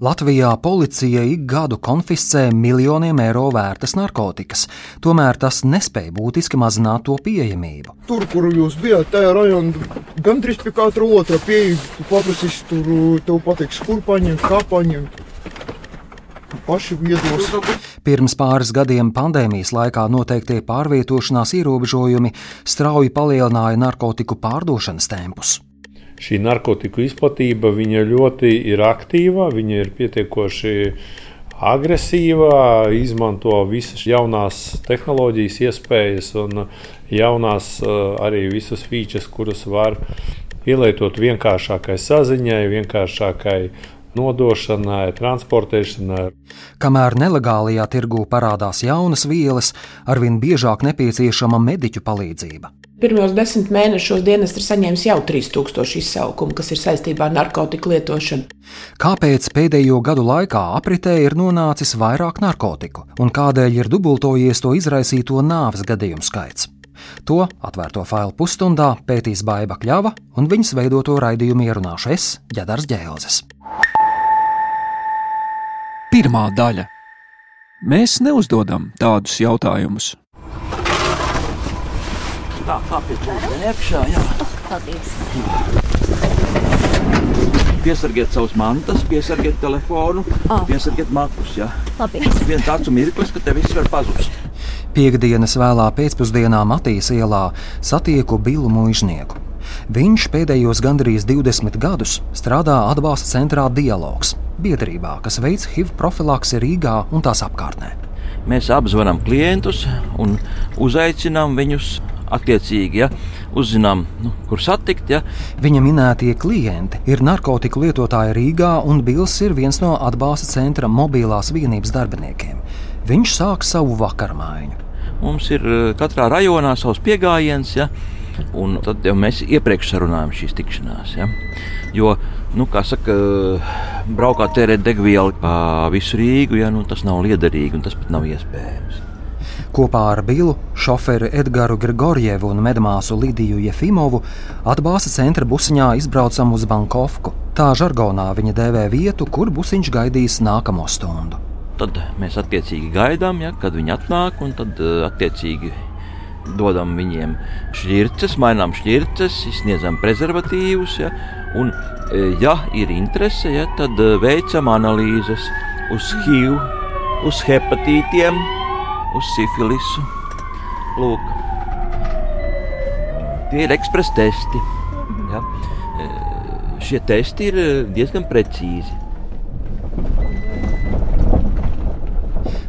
Latvijā policija ik gadu konfiscē miljoniem eiro vērtas narkotikas, tomēr tas nespēja būtiski mazināt to pieejamību. Tur, kur jūs bijāt, tajā rajonā, gandrīz pie katra otra pieeja, paprasīs, tur tev pateiks, kur paņemt, kā paņemt. Paši viedos. Pirms pāris gadiem pandēmijas laikā noteiktie pārvietošanās ierobežojumi strauji palielināja narkotiku pārdošanas tempus šī narkotiku izplatība ļoti ir aktīva, viņa ir pietiekoši agresīva, izmanto visas jaunās tehnoloģijas, iespējas un jaunās arī visas features, kuras var pielietot vienkāršākai saziņai, vienkāršākai nodošanai, transportēšanai. Kamēr nelegālajā tirgū parādās jaunas vielas, arvien biežāk nepieciešama mediķu palīdzība. Pirmos desmit mēnešos dienas ir saņēmis jau 3000 izsaukumu, kas ir saistībā ar narkotiku lietošanu. Kāpēc pēdējo gadu laikā apritē ir nonācis vairāk narkotiku un kādēļ ir dubultojies to izraisīto nāves gadījumu skaits? To atvērto failu pusstundā pētīs Baiva Kļava un viņas veidoto raidījumu ierunāšu es, Ģedars Ģēlzes. Pirmā daļa. Mēs neuzdodam tādus jautājumus. Tā kā pie ūdeni iekšā, jā. Paldies. Piesargiet savus mantas, piesargiet telefonu, oh. piesargiet matus, jā. Labi. Viens tāds mirklis, ka te viss var pazust. Piektdienas vēlā pēcpusdienā Matīs ielā satieku Bilu Mūžnieku. Viņš pēdējos gandrīz 20 gadus strādā atbalsta centrā Dialogs, biedrībā, kas veic HIV profilaksi Rīgā un tās apkārtnē. Mēs apzvanām klientus un uzaicinām viņus attiecīgi ja, uzzinām, nu, kur satikt. Ja. Viņa minētie klienti ir narkotiku lietotāji Rīgā, un Bils ir viens no atbalsta centra mobilās vienības darbiniekiem. Viņš sāk savu vakarmaiņu. Mums ir eh, katrā rajonā savs pieejams, ja, un tad jau mēs iepriekš sarunājam šīs tikšanās. Ja. Jo, nu, kā saka, braukāt tērēt degvielu pa visu Rīgu, ja, nu, tas nav liederīgi un tas pat nav iespējams. Kopā ar Bilu, šoferi Edgars Grigorjevu un medmāsu Lidiju Jefimovu atbalsta centra busiņā izbraucam uz Bankovku. Tā žargonā viņa dēvē vietu, kur busiņš gaidīs nākamo stundu. Tad mēs attiecīgi gaidām, ja, kad viņi atnāk, un tad eh, attiecīgi dodam viņiem šķirces, mainām šķirces, izsniedzam prezervatīvus. Ja, un, eh, ja ir interese, ja, tad eh, veicam analīzes uz HIV, uz hepatītiem, uz sifilisu. Lūk. Tie ir ekspresa testi. Ja? E, šie testi ir e, diezgan precīzi.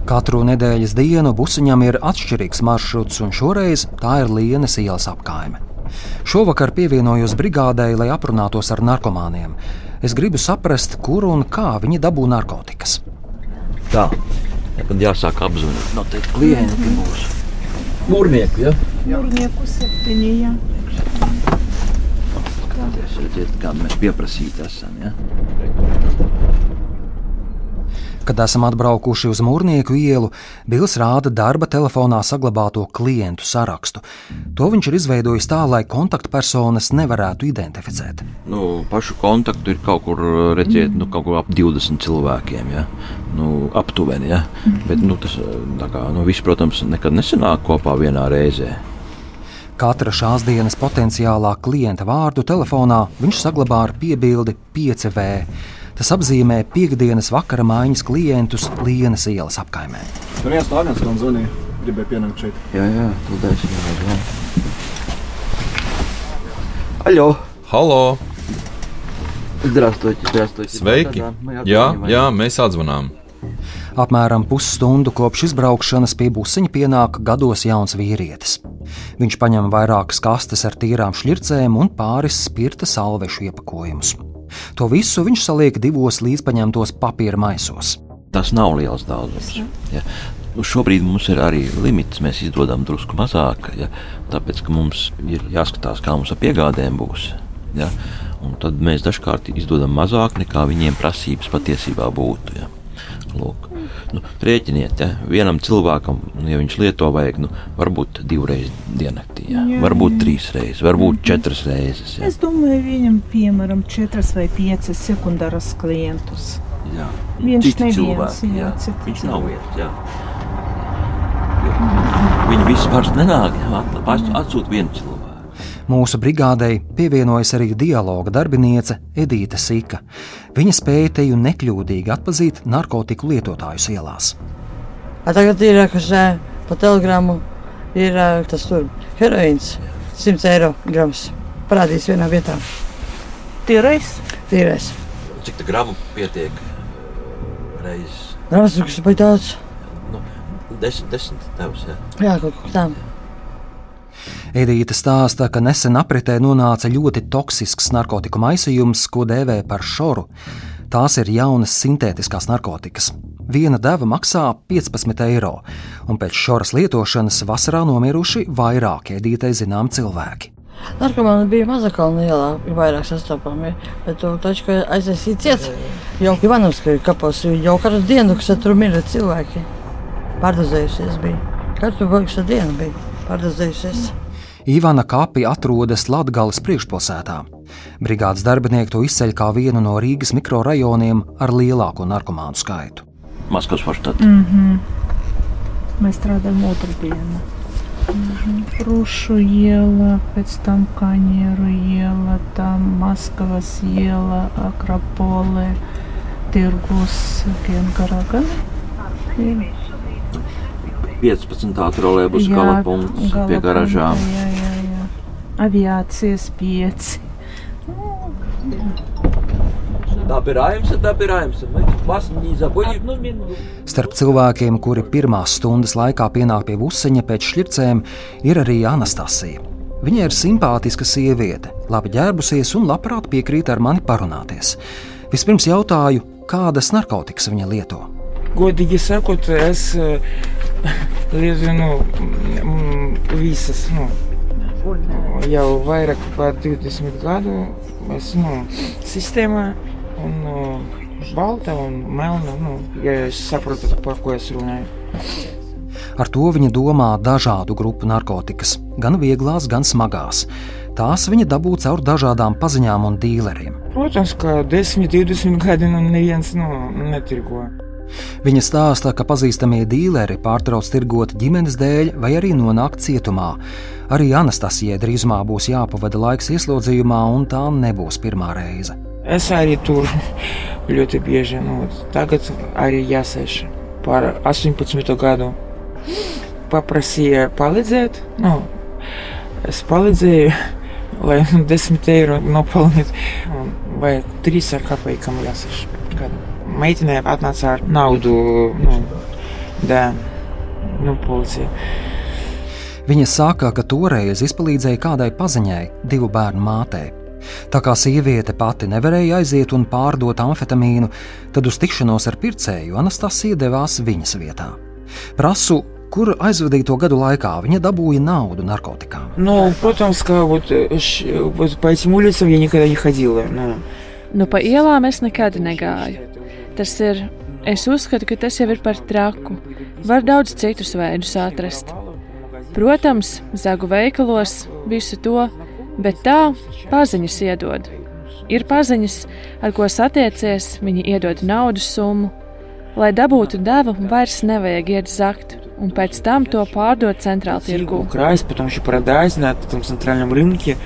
Katru nedēļas dienu busiņam ir atšķirīgs maršruts, un šoreiz tā ir Lienas ielas apkaime. Šovakar pievienojos brigādei, lai aprunātos ar narkomāniem. Es gribu saprast, kur un kā viņi dabū narkotikas. Tā, Kad jāsāk apzvanīt no tiem klienti mūsu. Mūrnieku, ja? Mūrnieku septiņi, jā. Skaties, redziet, kā mēs pieprasīti esam, ja? Kad esam atbraukuši uz mūrnieku ielu, Bils rāda darba telefonā saglabāto klientu sarakstu. To viņš ir izveidojis tā, lai kontaktpersonas nevarētu identificēt. Nu, pašu kontaktu ir kaut kur, redziet, nu, kaut kur ap 20 cilvēkiem. Ja? Nu, aptuveni, ja? bet nu, tas kā, nu, viss, protams, nekad nesanāk kopā vienā reizē. Katra šās dienas potenciālā klienta vārdu telefonā viņš saglabā ar piebildi 5V. Tas apzīmē piekdienas vakara mājas klientus Lienas ielas apkaimē. Tur viens no agentiem zvanīja, gribēja pienākt šeit. Jā, jā, tūlīt jā. Aļo! Halo! Здравствуйте, здравствуйте. Sveiki! Jā, jā, mēs atzvanām. Apmēram pusstundu kopš izbraukšanas pie busiņa pienāk gados jauns vīrietis. Viņš paņem vairākas kastes ar tīrām šķircēm un pāris spirta salvešu iepakojumus. To visu viņš saliek divos līdzpaņemtos papīra maisos. Tas nav liels daudzums. Ja. Šobrīd mums ir arī limits. Mēs izdodam drusku mazāk, ja, tāpēc ka mums ir jāskatās, kā mums ar piegādēm būs. Ja. Un tad mēs dažkārt izdodam mazāk nekā viņiem prasības patiesībā būtu. Ja. Lūk. Nu, rēķiniet, ja vienam cilvēkam, ja viņš lieto, vajag nu, varbūt divreiz diennaktī, ja. jā, varbūt jā. trīs reizes, varbūt četras reizes. Ja. Es domāju, viņam piemēram četras vai piecas sekundāras klientus. Jā. Viņš neviens, cilvēki, jā, jā. citi Viņš nav viens. Jā. Viņi visi parasti nenāk, atsūta vienu cilvēku. Mūsu brigādei pievienojas arī dialoga darbiniece Edīte Sika. Viņa spēja te jau nekļūdīgi atpazīt narkotiku lietotājus ielās. A tagad ir, kas pa telegramu ir tas tur heroīns 100 eiro grams. Parādīs vienā vietā. Tīrais? Tīrais. Cik tā gramu pietiek reizes? Grams, kas ir daudz. Nu, desmit, desmit tevs, jā. Jā, kaut kā tā. Edīte stāsta, ka nesen apritē nonāca ļoti toksisks narkotiku maisījums, ko dēvē par šoru. Tās ir jaunas sintētiskās narkotikas. Viena deva maksā 15 eiro, un pēc šoras lietošanas vasarā nomiruši vairāki Edītei zinām cilvēki. Narkomāni bija Mazakalna ielā, ir vairāk sastopami, bet to taču, ka aiziesīt ciet. Jau Ivanovska kapos, jau katru dienu, kas tur mira cilvēki. Pārdozējusies bija. Katru baigšu dienu bija pārdozējusies. Ivana kapi atrodas Latvijas priekšpilsētā. Brigādes darbinieki to izceļ kā vienu no Rīgas mikrorajoniem ar lielāko narkomānu skaitu. Maskavas forštat. Mm -hmm. Mēs strādājam otru dienu. Mm -hmm. Rušu iela, pēc tam Kaņieru iela, tam Maskavas iela, Akropole, Tirgus, Gengaragani. 15. trolēbus gala punkts pie garažām. Jā, jā, jā. Aviācijas pieci. Dabираемся, dabираемся. Мы вас не забудем. Starp cilvēkiem, kuri pirmās stundas laikā pienāk pie vuseņa pēc šķircēm, ir arī Anastasija. Viņa ir simpātiska sieviete, labi ģērbusies un labprāt piekrīt ar mani parunāties. Vispirms jautāju, kādas narkotikas viņa lieto. Godīgi sakot, es lietoju nu, mm, visas. Nu, jau vairāk par 20 gadu esmu nu, sistēmā. Un uh, balta un melna, nu, ja es saprotu, par ko es runāju. Ar to viņa domā dažādu grupu narkotikas, gan vieglās, gan smagās. Tās viņa dabū caur dažādām paziņām un dīleriem. Protams, ka 10, 20 gadi nu neviens nu, netirgo. Viņa stāsta, ka pazīstamie dīleri pārtrauc tirgot ģimenes dēļ vai arī nonāk cietumā. Arī Anastasijai drīzumā būs jāpavada laiks ieslodzījumā, un tā nebūs pirmā reize. Es arī tur ļoti bieži, nu, tagad arī jāsēž par 18 gadu. Paprasīja palīdzēt, nu, es palīdzēju, lai 10 eiro nopelnītu, vai 3 ar kapekam jāsēž gadu Meitenē atnāca ar naudu, nu, da, nu, policija. Viņa saka, ka toreiz izpalīdzēja kādai paziņai, divu bērnu mātei. Tā kā sieviete pati nevarēja aiziet un pārdot amfetamīnu, tad uz tikšanos ar pircēju Anastasija devās viņas vietā. Prasu, kur aizvadīto gadu laikā viņa dabūja naudu narkotikām. Ну, protams, ka вот, š, вот по этим улицам я никогда не ходила. Ну. Nu, pa ielām es nekad negāju. tas ir, es uzskatu, ka tas jau ir par traku. Var daudz citus veidus atrast. Protams, zagu veikalos visu to, bet tā paziņas iedod. Ir paziņas, ar ko satiecies, viņi iedod naudas summu. Lai dabūtu devu, vairs nevajag iet zakt, un pēc tam to pārdot centrālajā tirgū. Krājas, potom šī parādāzināt, tam centrālajam rinkam.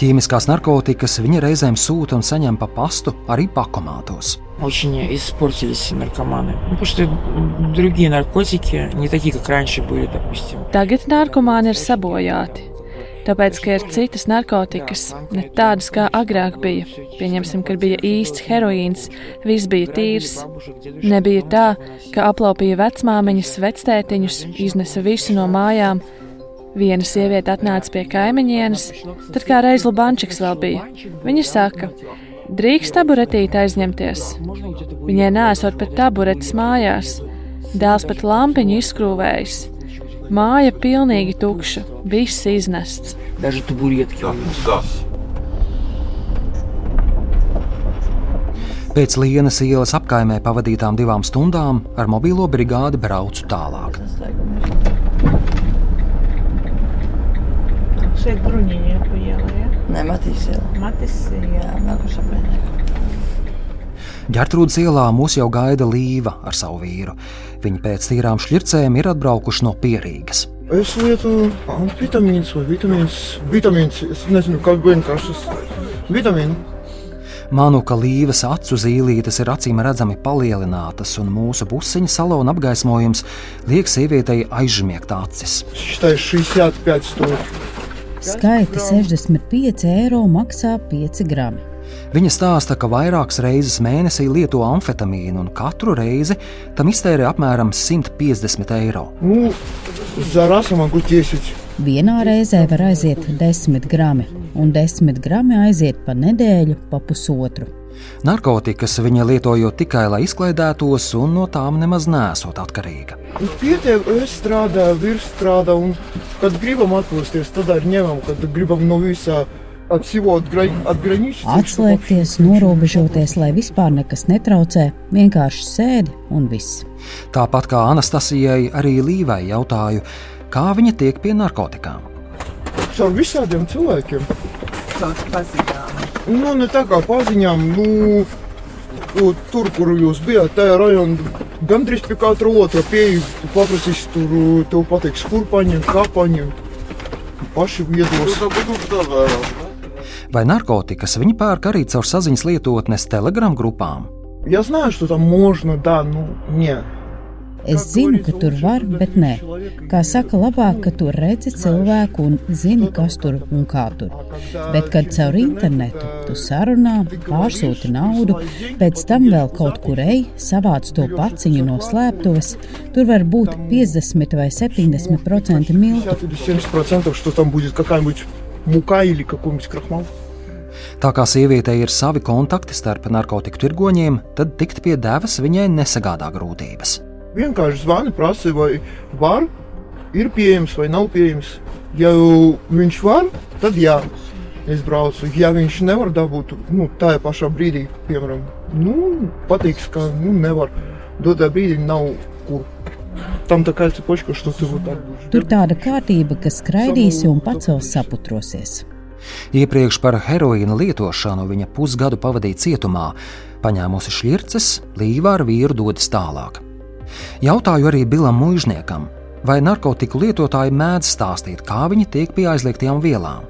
Ķīmiskās narkotikas viņa reizēm sūta un saņem pa pastu arī pakomātos Очень испортились наркоманы. Ну, потому что другие наркотики не такие, как раньше были, допустим. Tagad narkomāni ir sabojāti. Tāpēc, ka ir citas narkotikas, ne tādas kā agrāk bija. Pieņemsim, ka bija īsts heroīns, viss bija tīrs. Nebija tā, ka aplaupīja vecmāmiņas, vectētiņus, iznesa visu no mājām. Viena sieviete atnāca pie kaimiņienes, tad kā reiz Lubančiks vēl bija. Viņa saka, Drīkst taburetīt aizņemties. Viņai nesot pat taburetes mājās. Dēls pat lampiņu izskrūvējis. Māja pilnīgi tukša, viss iznests. Daži tuburietki jau mums. Pēc Lienas ielas apkaimē pavadītām divām stundām ar mobilo brigādi braucu tālāk. Šeit bruņiņa. Nē, Matīs iela. Matis iela. Jā. Ģertrūdas ielā mūs jau gaida Līva ar savu vīru. Viņi pēc tīrām šķircēm ir atbraukuši no Pierīgas. Es lietoju vitamīnus vai vitamīnus. Vitamīns, es nezinu, kā vienkārši vitamīnu. Manu, ka līves acu zīlītes ir acīm redzami palielinātas, un mūsu pusiņa salona apgaismojums liek sievietei aizžmiegt acis. Šitai 65 stūri. Skaiti 65 eiro maksā 5 grami. Viņa stāsta, ka vairākas reizes mēnesī lieto amfetamīnu, un katru reizi tam iztērē apmēram 150 eiro. Nu, Zarasa man gut 10. Vienā reizē var aiziet 10 grami, un 10 grami aiziet pa nedēļu, pa pusotru. Narkotikas viņa lietoja tikai, lai izklaidētos, un no tām nemaz nesot atkarīga. Nu, Pietiek, es strādāju, virs strādāju, un kad gribam atpūsties, tad arī ņemam, kad gribam no visā. Atslēgties, norobežoties, lai vispār nekas netraucē, vienkārši sēdi un viss. Tāpat kā Anastasijai, arī Līvai jautāju, kā viņa tiek pie narkotikām. Caur visādiem cilvēkiem. Tāds pazīstams. Nu, ne tā kā paziņām, nu, tur, kur jūs bijāt, tajā rajonā, gandrīz pie katra otra pieeja, paprasīs tur, tev pateiks, kur paņemt, kā paņemt. Paši viedos vai narkotikas viņi pērk arī caur saziņas lietotnes Telegram grupām. Я знаю, что там можно, да, ну, нет. Es zinu, ka tur var, bet nē. Kā saka, labāk, ka tur redzi cilvēku un zini, kas tur un kā tur. Bet, kad caur internetu tu sarunā, pārsūti naudu, pēc tam vēl kaut kur ej, savāc to paciņu no slēptuves, tur var būt 50 vai 70% miltu. 70% что там будет какая-нибудь мука или какой-нибудь крахмал. Tā kā sievietei ir savi kontakti starp narkotiku tirgoņiem, tad tikt pie devas viņai nesagādā grūtības. vienkārši zvani, prasa, vai var, ir pieejams vai nav pieejams. Ja viņš var, tad jā, es braucu. Ja viņš nevar dabūt nu, tajā pašā brīdī, piemēram, nu, patiks, ka nu, nevar. Dotā brīdī nav kur. Tam tā kā ir cepočka, ka tu vari tādu. Tur tāda kārtība, ka skraidīsi un pacels saputrosies. Iepriekš par heroīna lietošanu viņa pusgadu pavadīja cietumā, paņēmusi šķirces, līvā ar vīru dodas tālāk. Jautāju arī Bilam Mūžniekam, vai narkotiku lietotāji mēdz stāstīt, kā viņi tiek pie aizliegtajām vielām.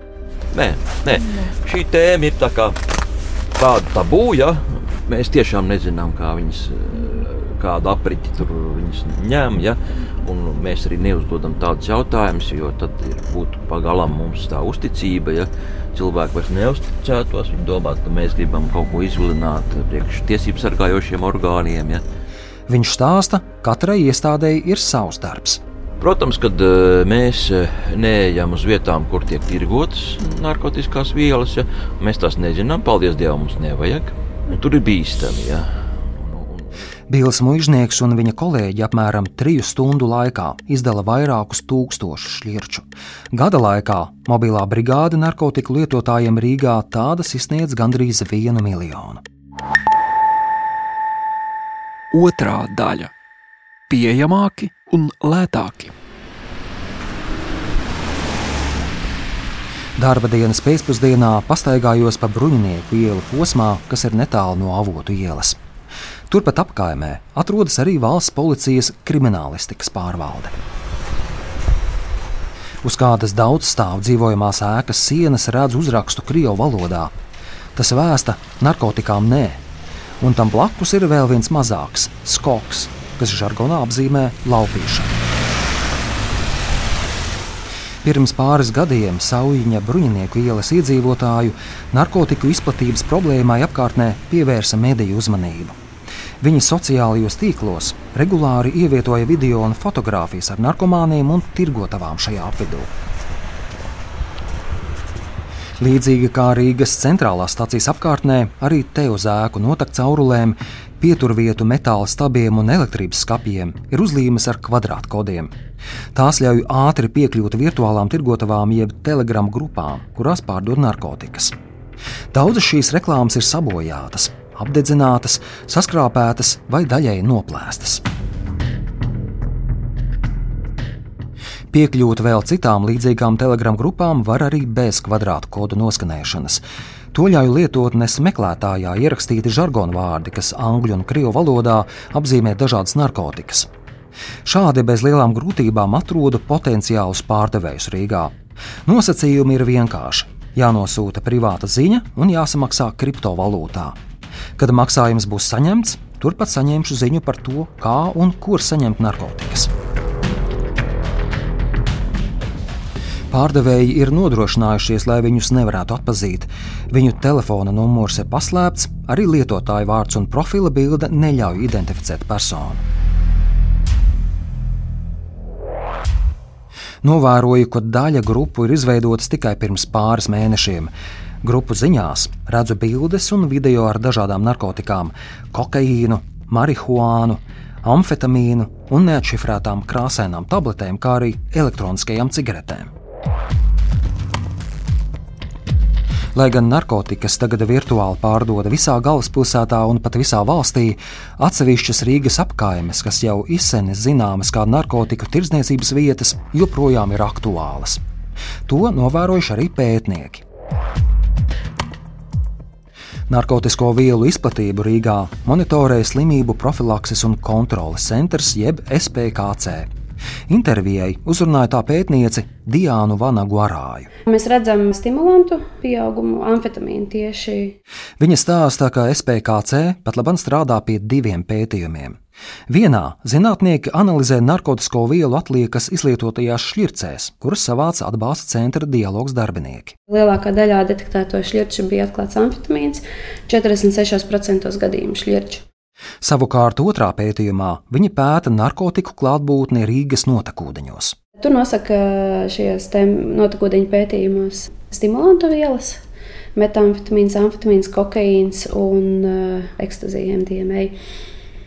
Nē, nē, šī tēma ir tā kā tāda tabū, ja mēs tiešām nezinām, kā viņas, kādu apriņķi tur viņas ņem. Ja? Un mēs arī neuzdodam tādus jautājumus, jo tad būtu pagalam mums tā uzticība. Ja cilvēki vairs neusticētos, viņi domātu, ka mēs gribam kaut ko izvilināt priekš tiesību sargājošiem orgāniem. Ja. Viņš stāsta, ka katrai iestādēji ir savs darbs. Protams, kad uh, mēs uh, neejam uz vietām, kur tiek tirgotas narkotikas vielas, ja mēs tās nezinām, paldies Dievam, mums nevajag. Tur ir bīstami. Ja. Bils Mužnieks un viņa kolēģi apmēram triju stundu laikā izdala vairākus tūkstošus šķirču. Gada laikā mobilā brigāde narkotiku lietotājiem Rīgā tādas izsniedz gandrīz vienu miljonu. Otra daļa - pieejamāki un lētāki. Darba dienas pēcpusdienā pastaigājos pa bruņinieku ielu posmā, kas ir netālu no avotu ielas. Turpat apkaimē atrodas arī valsts policijas kriminālistikas pārvalde. Uz kādas daudzstāvu dzīvojamās ēkas sienas redz uzrakstu Krievu valodā. Tas vēsta narkotikām nē, un tam blakus ir vēl viens mazāks - skoks, kas žargonā apzīmē laupīšanu. Pirms pāris gadiem Saujiņa bruņinieku ielas iedzīvotāju narkotiku izplatības problēmai apkārtnē pievērsa mediju uzmanību. Viņi sociālajos tīklos regulāri ievietoja video un fotogrāfijas ar narkomāniem un tirgotavām šajā apvidū. Līdzīgi kā Rīgas centrālās stācijas apkārtnē, arī te uz ēku notak caurulēm, pieturvietu metāla stabiem un elektrības skapiem ir uzlīmes ar kvadrātkodiem. Tās ļauj ātri piekļūt virtuālām tirgotavām jeb telegramu grupām, kurās pārdod narkotikas. Daudzas šīs reklāmas ir sabojātas, apdedzinātas, saskrāpētas vai daļēji noplēstas. Piekļūt vēl citām līdzīgām telegramu grupām var arī bez kvadrātu kodu noskanēšanas. Toļāju lietotnes meklētājā ierakstīti žargonu vārdi, kas angļu un krievu valodā apzīmē dažādas narkotikas. Šādi bez lielām grūtībām atrodu potenciālus pārdevējus Rīgā. Nosacījumi ir vienkārši. Jānosūta privāta ziņa un jāsamaksā kriptovalūtā. Kad maksājums būs saņemts, turpat saņemšu ziņu par to, kā un kur saņemt narkotikas. Pārdevēji ir nodrošinājušies, lai viņus nevarētu atpazīt. Viņu telefona numurs ir paslēpts, arī lietotāja vārds un profila bilde neļauj identificēt personu. Novēroju, ka daļa grupu ir izveidotas tikai pirms pāris mēnešiem. Grupu ziņās redzu bildes un video ar dažādām narkotikām, kokaīnu, marihuānu, amfetamīnu un neatšifrētām krāsainām tabletēm, kā arī elektroniskajām cigaretēm. Lai gan narkotikas tagad virtuāli pārdoda visā galvaspilsētā un pat visā valstī, atsevišķas Rīgas apkaimes, kas jau izseni zināmas kā narkotiku tirdzniecības vietas, joprojām ir aktuālas. To novērojuši arī pētnieki. Narkotisko vielu izplatību Rīgā monitorē slimību profilakses un kontroles centrs jeb SPKC. Intervijai uzrunāja tā pētniece Diānu Vanagu Arāju. Mēs redzam stimulantu pieaugumu, amfetamīnu tieši. Viņa stāsta, ka SPKC pat labam strādā pie diviem pētījumiem. Vienā zinātnieki analizē narkotiku vielu atliekas izlietotajās šķircēs, kuras savāca atbalsta centra dialogs darbinieki. Lielākā daļā detektēto šķirču bija atklāts amfetamīns, 46% gadījumu šķirču. Savukārt otrā pētījumā viņi pēta narkotiku klātbūtni Rīgas notekūdeņos. Tur nosaka šajos notekūdeņu pētījumos stimulantu vielas, metamfetamīns, amfetamīns, kokaīns un uh, ekstāzija MDMA.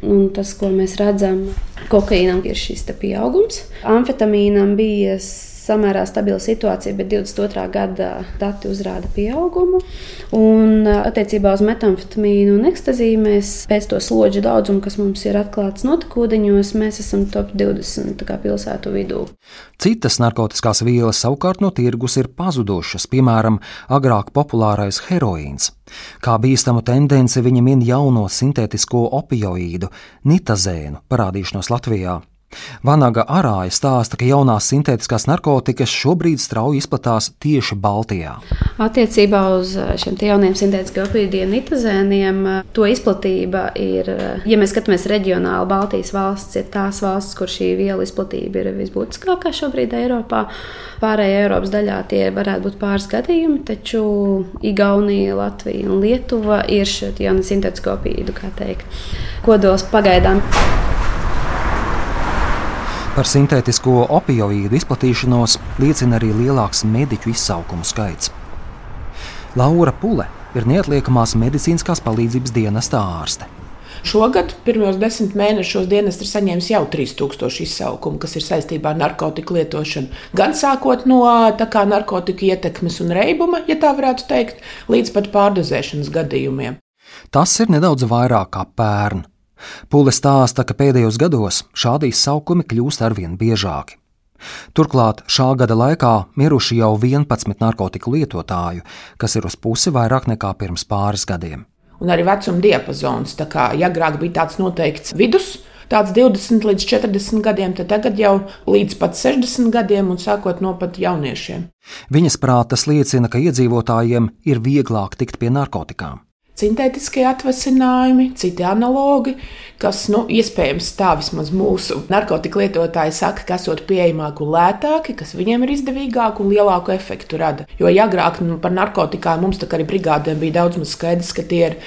Un tas, ko mēs redzam, kokaīnam ir šis pieaugums. Amfetamīnam bija samērā stabila situācija, bet 22. gada dati uzrāda pieaugumu. Un attiecībā uz metamfetamīnu un ekstāziju mēs pēc to slodžu daudzumu, kas mums ir atklāts notekūdeņos, mēs esam top 20 pilsētu vidū. Citas narkotikās vielas savukārt no tirgus ir pazudušas, piemēram, agrāk populārais heroīns. Kā bīstamu tendenci viņa min jauno sintētisko opioīdu, nitazēnu parādīšanos Latvijā. Vanaga Arāja stāsta, ka jaunās sintētiskās narkotikas šobrīd strauji izplatās tieši Baltijā. Attiecībā uz eh, šiem jauniem sintētiskiem opīdiem, nitazēniem, eh, to izplatība ir, eh, ja mēs skatāmies reģionāli, Baltijas valsts ir tās valstis, kur šī viela izplatība ir visbūtiskākā šobrīd Eiropā. Pārējā Eiropas daļā tie varētu būt pāris gadījumi, taču Igaunija, Latvija un Lietuva ir šie jaunie sintētisko opīdu, kā teikt, kodols pagaidām. Par sintētisko opioīdu izplatīšanos liecina arī lielāks mediķu izsaukumu skaits. Laura Pule ir neatliekamās medicīniskās palīdzības dienesta ārste. Šogad pirmos desmit mēnešos dienas ir saņēmis jau 3000 izsaukumu, kas ir saistībā ar narkotiku lietošanu. Gan sākot no kā, narkotiku ietekmes un reibuma, ja tā varētu teikt, līdz pat pārdozēšanas gadījumiem. Tas ir nedaudz vairāk kā pērn. Pūle stāsta, ka pēdējos gados šādi izsaukumi kļūst arvien biežāki. Turklāt šā gada laikā miruši jau 11 narkotiku lietotāju, kas ir uz pusi vairāk nekā pirms pāris gadiem. Un arī vecuma diapazons. Tā kā agrāk bija tāds noteikts vidus, tāds 20 līdz 40 gadiem, tad tagad jau līdz pat 60 gadiem un sākot no pat jauniešiem. Viņas prātas liecina, ka iedzīvotājiem ir vieglāk tikt pie narkotikām. Sintētiskie atvasinājumi, citi analogi, kas, nu, iespējams, tā vismaz mūsu narkotiku lietotāji saka, ka esot pieejamāki un lētāki, kas viņiem ir izdevīgāk un lielāku efektu rada. Jo ja agrāk nu, par narkotikām mums tā kā arī brigādēm bija daudz maz skaidrs, ka tie ir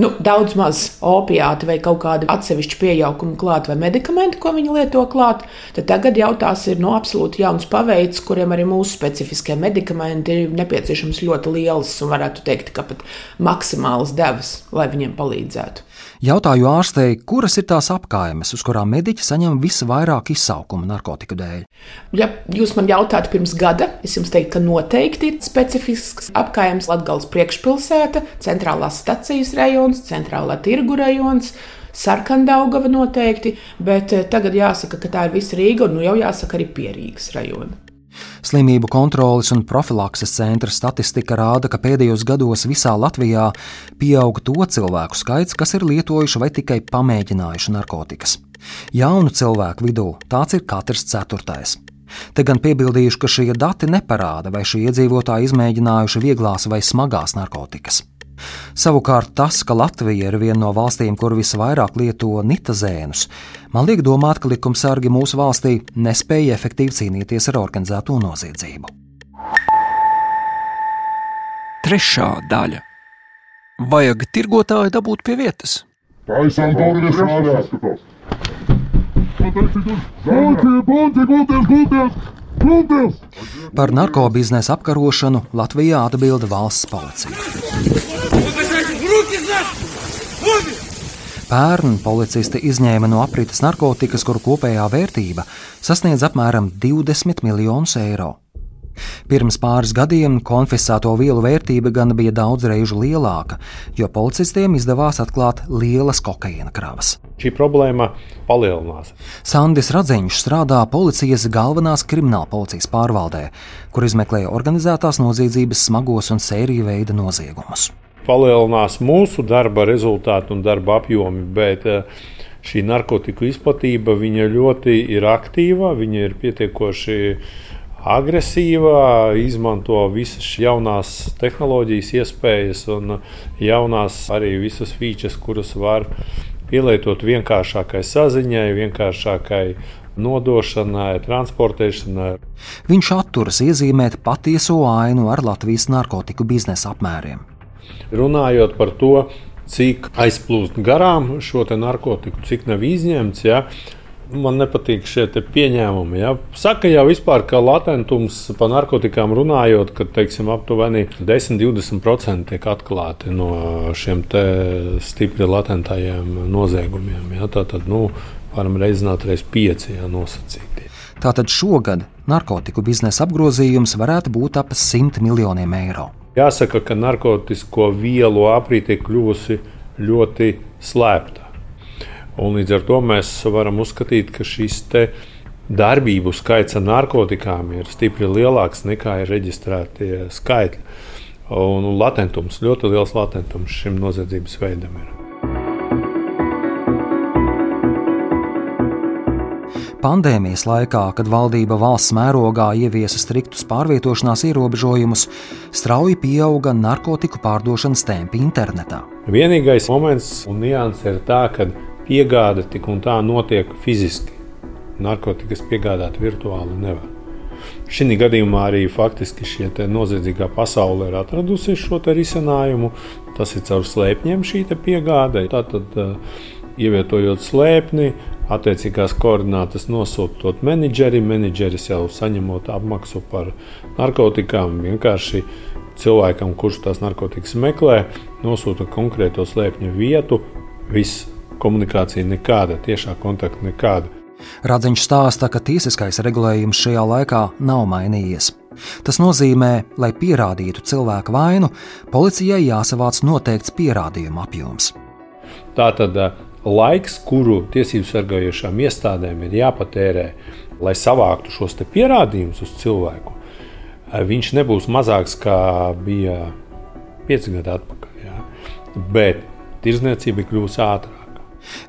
nu, daudz maz opiāti vai kaut kādi atsevišķi piejaukumi klāt vai medikamenti, ko viņi lieto klāt, tad tagad jau tās ir no nu, absolūti jauns paveids, kuriem arī mūsu specifiskie medikamenti ir nepieciešams ļoti liels un varētu teikt, ka pat maksimāls devas, lai viņiem palīdzētu. Jautāju ārstei, kuras ir tās apkaimes, uz kurām mediķi saņem visvairāk izsaukumu narkotiku dēļ. Ja jūs man jautātu pirms gada, es jums teiktu, ka noteikti ir specifisks apkaimes Latvijas priekšpilsēta, centrālās stacijas rajons, centrālā tirgu rajons. Sarkandaugava noteikti, bet eh, tagad jāsaka, ka tā ir visa Rīga un nu jau jāsaka arī Pierīgas rajona. Slimību kontroles un profilakses centra statistika rāda, ka pēdējos gados visā Latvijā pieaug to cilvēku skaits, kas ir lietojuši vai tikai pamēģinājuši narkotikas. Jaunu cilvēku vidū tāds ir katrs ceturtais. Te gan piebildījuši, ka šie dati neparāda, vai šie iedzīvotāji izmēģinājuši vieglās vai smagās narkotikas. Savukārt tas, ka Latvija ir viena no valstīm, kur visvairāk lieto nitazēnus, man liek domāt, ka likumsargi mūsu valstī nespēja efektīvi cīnīties ar organizēto noziedzību. Trešā daļa - vajag tirgotāju dabūt pie vietas. Taisām burbuļus strādāt! Par narkobiznesa apkarošanu Latvijā atbild valsts policija. Pērn policisti izņēma no aprites narkotikas, kuru kopējā vērtība sasniedz apmēram 20 miljonus eiro. Pirms pāris gadiem konfiscēto vielu vērtība gan bija daudz reižu lielāka, jo policistiem izdevās atklāt lielas kokaīna kravas. Šī problēma palielinās. Sandis Radziņš strādā policijas galvenās krimināla policijas pārvaldē, kur izmeklēja organizētās noziedzības smagos un sēriju veida noziegumus. Palielinās mūsu darba rezultāti un darba apjomi, bet eh, šī narkotiku izplatība ļoti ir aktīva, viņa ir pietiekoši agresīvā, izmanto visas jaunās tehnoloģijas, iespējas un jaunās arī visas features, kuras var pielietot vienkāršākai saziņai, vienkāršākai nodošanai, transportēšanai. Viņš atturas iezīmēt patieso ainu ar Latvijas narkotiku biznesa apmēriem. Runājot par to, cik aizplūst garām šo narkotiku, cik nav izņemts. Ja, man nepatīk šie pieņēmumi. Ja. Saka jau vispār, ka latentums par narkotikām runājot, ka teiksim, aptuveni 10-20% tiek atklāti no šiem stipri latentajiem noziegumiem. Ja. Tātad, nu, varam reizināt reiz pieci ja, nosacīti. Tātad šogad narkotiku biznesa apgrozījums varētu būt ap 100 miljoniem eiro. Jāsaka, ka narkotiku vielu aprīte ir kļuvusi ļoti slēpta. Un līdz ar to mēs varam uzskatīt, ka šis darbību skaits ar narkotikām ir stipri lielāks nekā ir reģistrētie skaitļi. Un latentums, ļoti liels latentums šim noziedzības veidam ir. Pandēmijas laikā, kad valdība valsts mērogā ieviesa striktus pārvietošanās ierobežojumus, strauji pieauga narkotiku pārdošanas tempi internetā. Vienīgais moments un nianses ir tā, ka piegāde tik un tā notiek fiziski. Narkotikas piegādāt virtuāli nevar. Šī gadījumā arī faktiski šī noziedzīgā pasaule ir atradusi šo risinājumu. Tas ir caur slēpņiem šī piegāde. Tātad, uh, ievietojot slēpni, attiecīgās koordinātas nosūtot menedžerim, menedžeris jau saņemot apmaksu par narkotikām, vienkārši cilvēkam, kurš tās narkotikas meklē, nosūta konkrēto slēpņu vietu. Viss komunikācija nekāda, tiešā kontakta nekāda. Radziņš stāsta, ka tiesiskais regulējums šajā laikā nav mainījies. Tas nozīmē, lai pierādītu cilvēku vainu, policijai jāsavāc noteikts pierādījumu apjoms. Tātad eh, laiks, kuru tiesību sargājošām iestādēm ir jāpatērē, lai savāktu šos pierādījumus uz cilvēku, eh, viņš nebūs mazāks nekā bija pieci gadi atpakaļ. Jā. Bet tirzniecība ir kļuvusi ātrāka.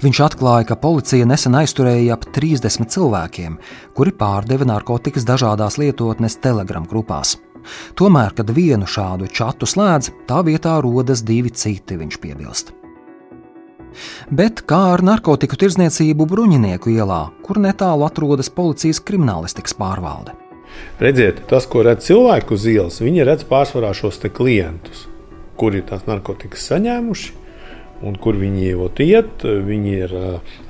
Viņš atklāja, ka policija nesen aizturēja ap 30 cilvēkiem, kuri pārdeva narkotikas dažādās lietotnes Telegram grupās. Tomēr, kad vienu šādu čatu slēdz, tā vietā rodas divi citi, viņš piebilst. Bet kā ar narkotiku tirdzniecību Bruņinieku ielā, kur netālu atrodas policijas kriminālistikas pārvalde? Redziet, tas, ko redz cilvēku uz ielas, viņi redz pārsvarā šos klientus, kuri tās narkotikas saņēmuši un kur viņi iet, viņi ir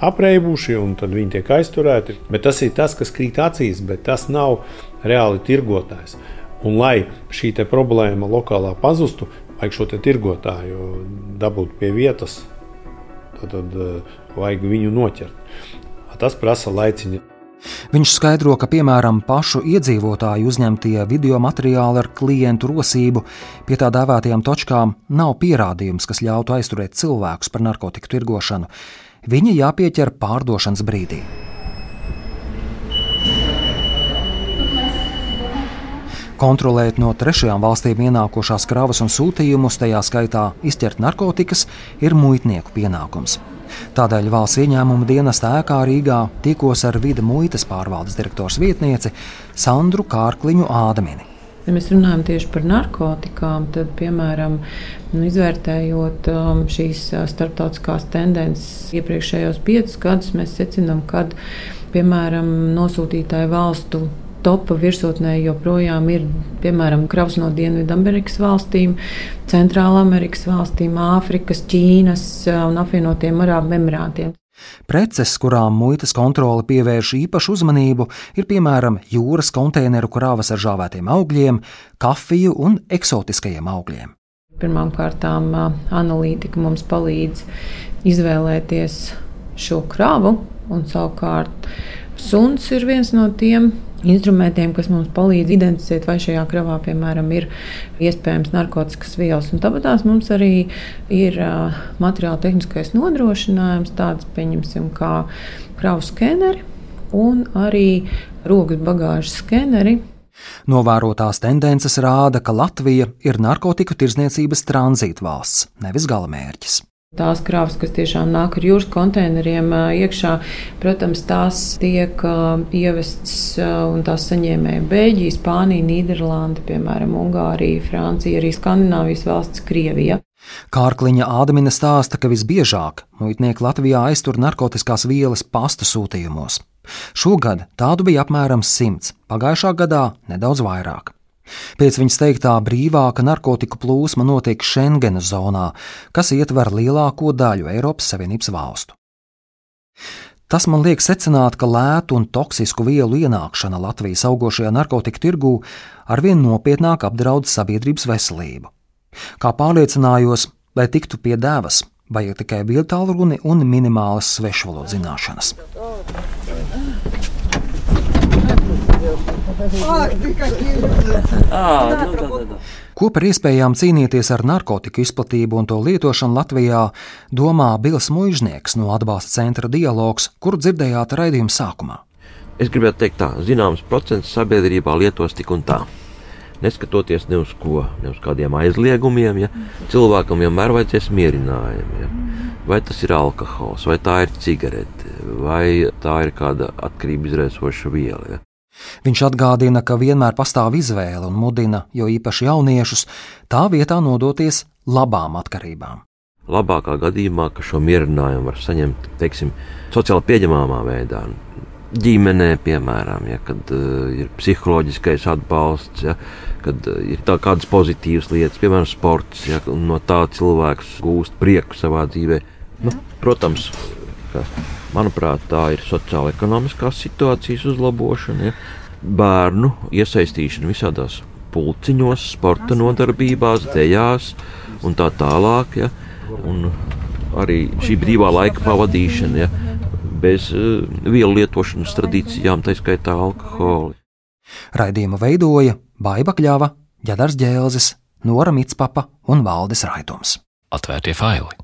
apreibuši un tad viņi tiek aizturēti. Bet tas ir tas, kas krīt acīs, bet tas nav reāli tirgotājs. Un, lai šī problēma lokālā pazustu, vajag šo tirgotāju dabūt pie vietas, tad, tad vajag viņu noķert. Tas prasa laiciņu. Viņš skaidro, ka piemēram pašu iedzīvotāju uzņemtie video materiāli ar klientu rosību pie tā dēvētajām točkām nav pierādījums, kas ļautu aizturēt cilvēkus par narkotiku tirgošanu. Viņi jāpieķer pārdošanas brīdī. Kontrolēt no trešajām valstīm ienākošās kravas un sūtījumus, tajā skaitā izķert narkotikas, ir muitnieku pienākums. Tādēļ valsts ieņēmuma dienesta ēkā Rīgā tikos ar vida muitas pārvaldes direktors vietnieci Sandru Kārkliņu Ādamini. Ja mēs runājam tieši par narkotikām, tad, piemēram, nu, izvērtējot um, šīs uh, starptautiskās tendences iepriekšējos piecus gadus, mēs secinām, ka, piemēram, nosūtītāju valstu topa virsotnē joprojām ir piemēram kravas no Dienvidamerikas valstīm, Centrāla Amerikas valstīm, Āfrikas, Ķīnas uh, un apvienotiem Arābu Emirātiem. Preces, kurām muitas kontrole pievērš īpašu uzmanību, ir piemēram jūras konteineru krāvas ar žāvētiem augļiem, kafiju un eksotiskajiem augļiem. Pirmkārt, analītika mums palīdz izvēlēties šo kravu, un savukārt suns ir viens no tiem instrumentiem, kas mums palīdz identificēt, vai šajā kravā, piemēram, ir iespējams narkotikas vielas. Un tāpēc mums arī ir uh, materiāla tehniskais nodrošinājums, tāds, pieņemsim, kā kravu skeneri un arī rokas bagāžas skeneri. Novērotās tendences rāda, ka Latvija ir narkotiku tirdzniecības tranzītvalsts, nevis galamērķis. Tās krāvas, kas tiešām nāk ar jūras konteineriem iekšā, protams, tās tiek ievestas un tās saņēmēja Beļģija, Spānija, Nīderlanda, piemēram, Ungārija, Francija, arī Skandināvijas valsts, Krievija. Kārkliņa Ādamina stāsta, ka visbiežāk muitnieki Latvijā aiztur narkotikās vielas pasta sūtījumos. Šogad tādu bija apmēram simts, pagājušā gadā nedaudz vairāk. Pēc viņas teiktā brīvāka narkotiku plūsma notiek Schengenas zonā, kas ietver lielāko daļu Eiropas Savienības valstu. Tas man liek secināt, ka lētu un toksisku vielu ienākšana Latvijas augošajā narkotiku tirgū arvien nopietnāk apdraud sabiedrības veselību. Kā pārliecinājos, lai tiktu pie dēvas, vajag tikai vietālu runi un minimālas svešvalodu zināšanas. Ko par iespējām cīnīties ar narkotiku izplatību un to lietošanu Latvijā domā Bils Mužnieks no atbalsta centra dialogs, kuru dzirdējāt raidījuma sākumā? Es gribētu teikt, ka zināms procents sabiedrībā lietos tik un tā. Neskatoties ne uz ko, ne uz kādiem aizliegumiem, ja cilvēkam vienmēr vajadzēs mierinājumu. Ja. Vai tas ir alkohols, vai tā ir cigarete, vai tā ir kāda atkarība izraisoša viela. Ja. Viņš atgādina, ka vienmēr pastāv izvēle un mudina, jo īpaši jauniešus, tā vietā nodoties labām atkarībām. Labākā gadījumā, ka šo mierinājumu var saņemt, teiksim, sociāli pieņemamā veidā, ģimenē, piemēram, ja, kad uh, ir psiholoģiskais atbalsts, ja, kad uh, ir kādas pozitīvas lietas, piemēram, sports, ja, un no tā cilvēks gūst prieku savā dzīvē. Nu, protams, ka Manuprāt, tā ir sociāla-ekonomiskās situācijas uzlabošana, ja? bērnu iesaistīšana visādās pulciņos, sporta nodarbībās, dejās un tā tālāk. Ja? Un arī šī brīvā laika pavadīšana ja? bez uh, vielu lietošanas tradīcijām, tā skaitā alkohola. Raidījumu veidoja Baiva Kļava, Jadars Ģēlzes, Nora Mitspapa un Valdis Raitums. Atvērtie faili!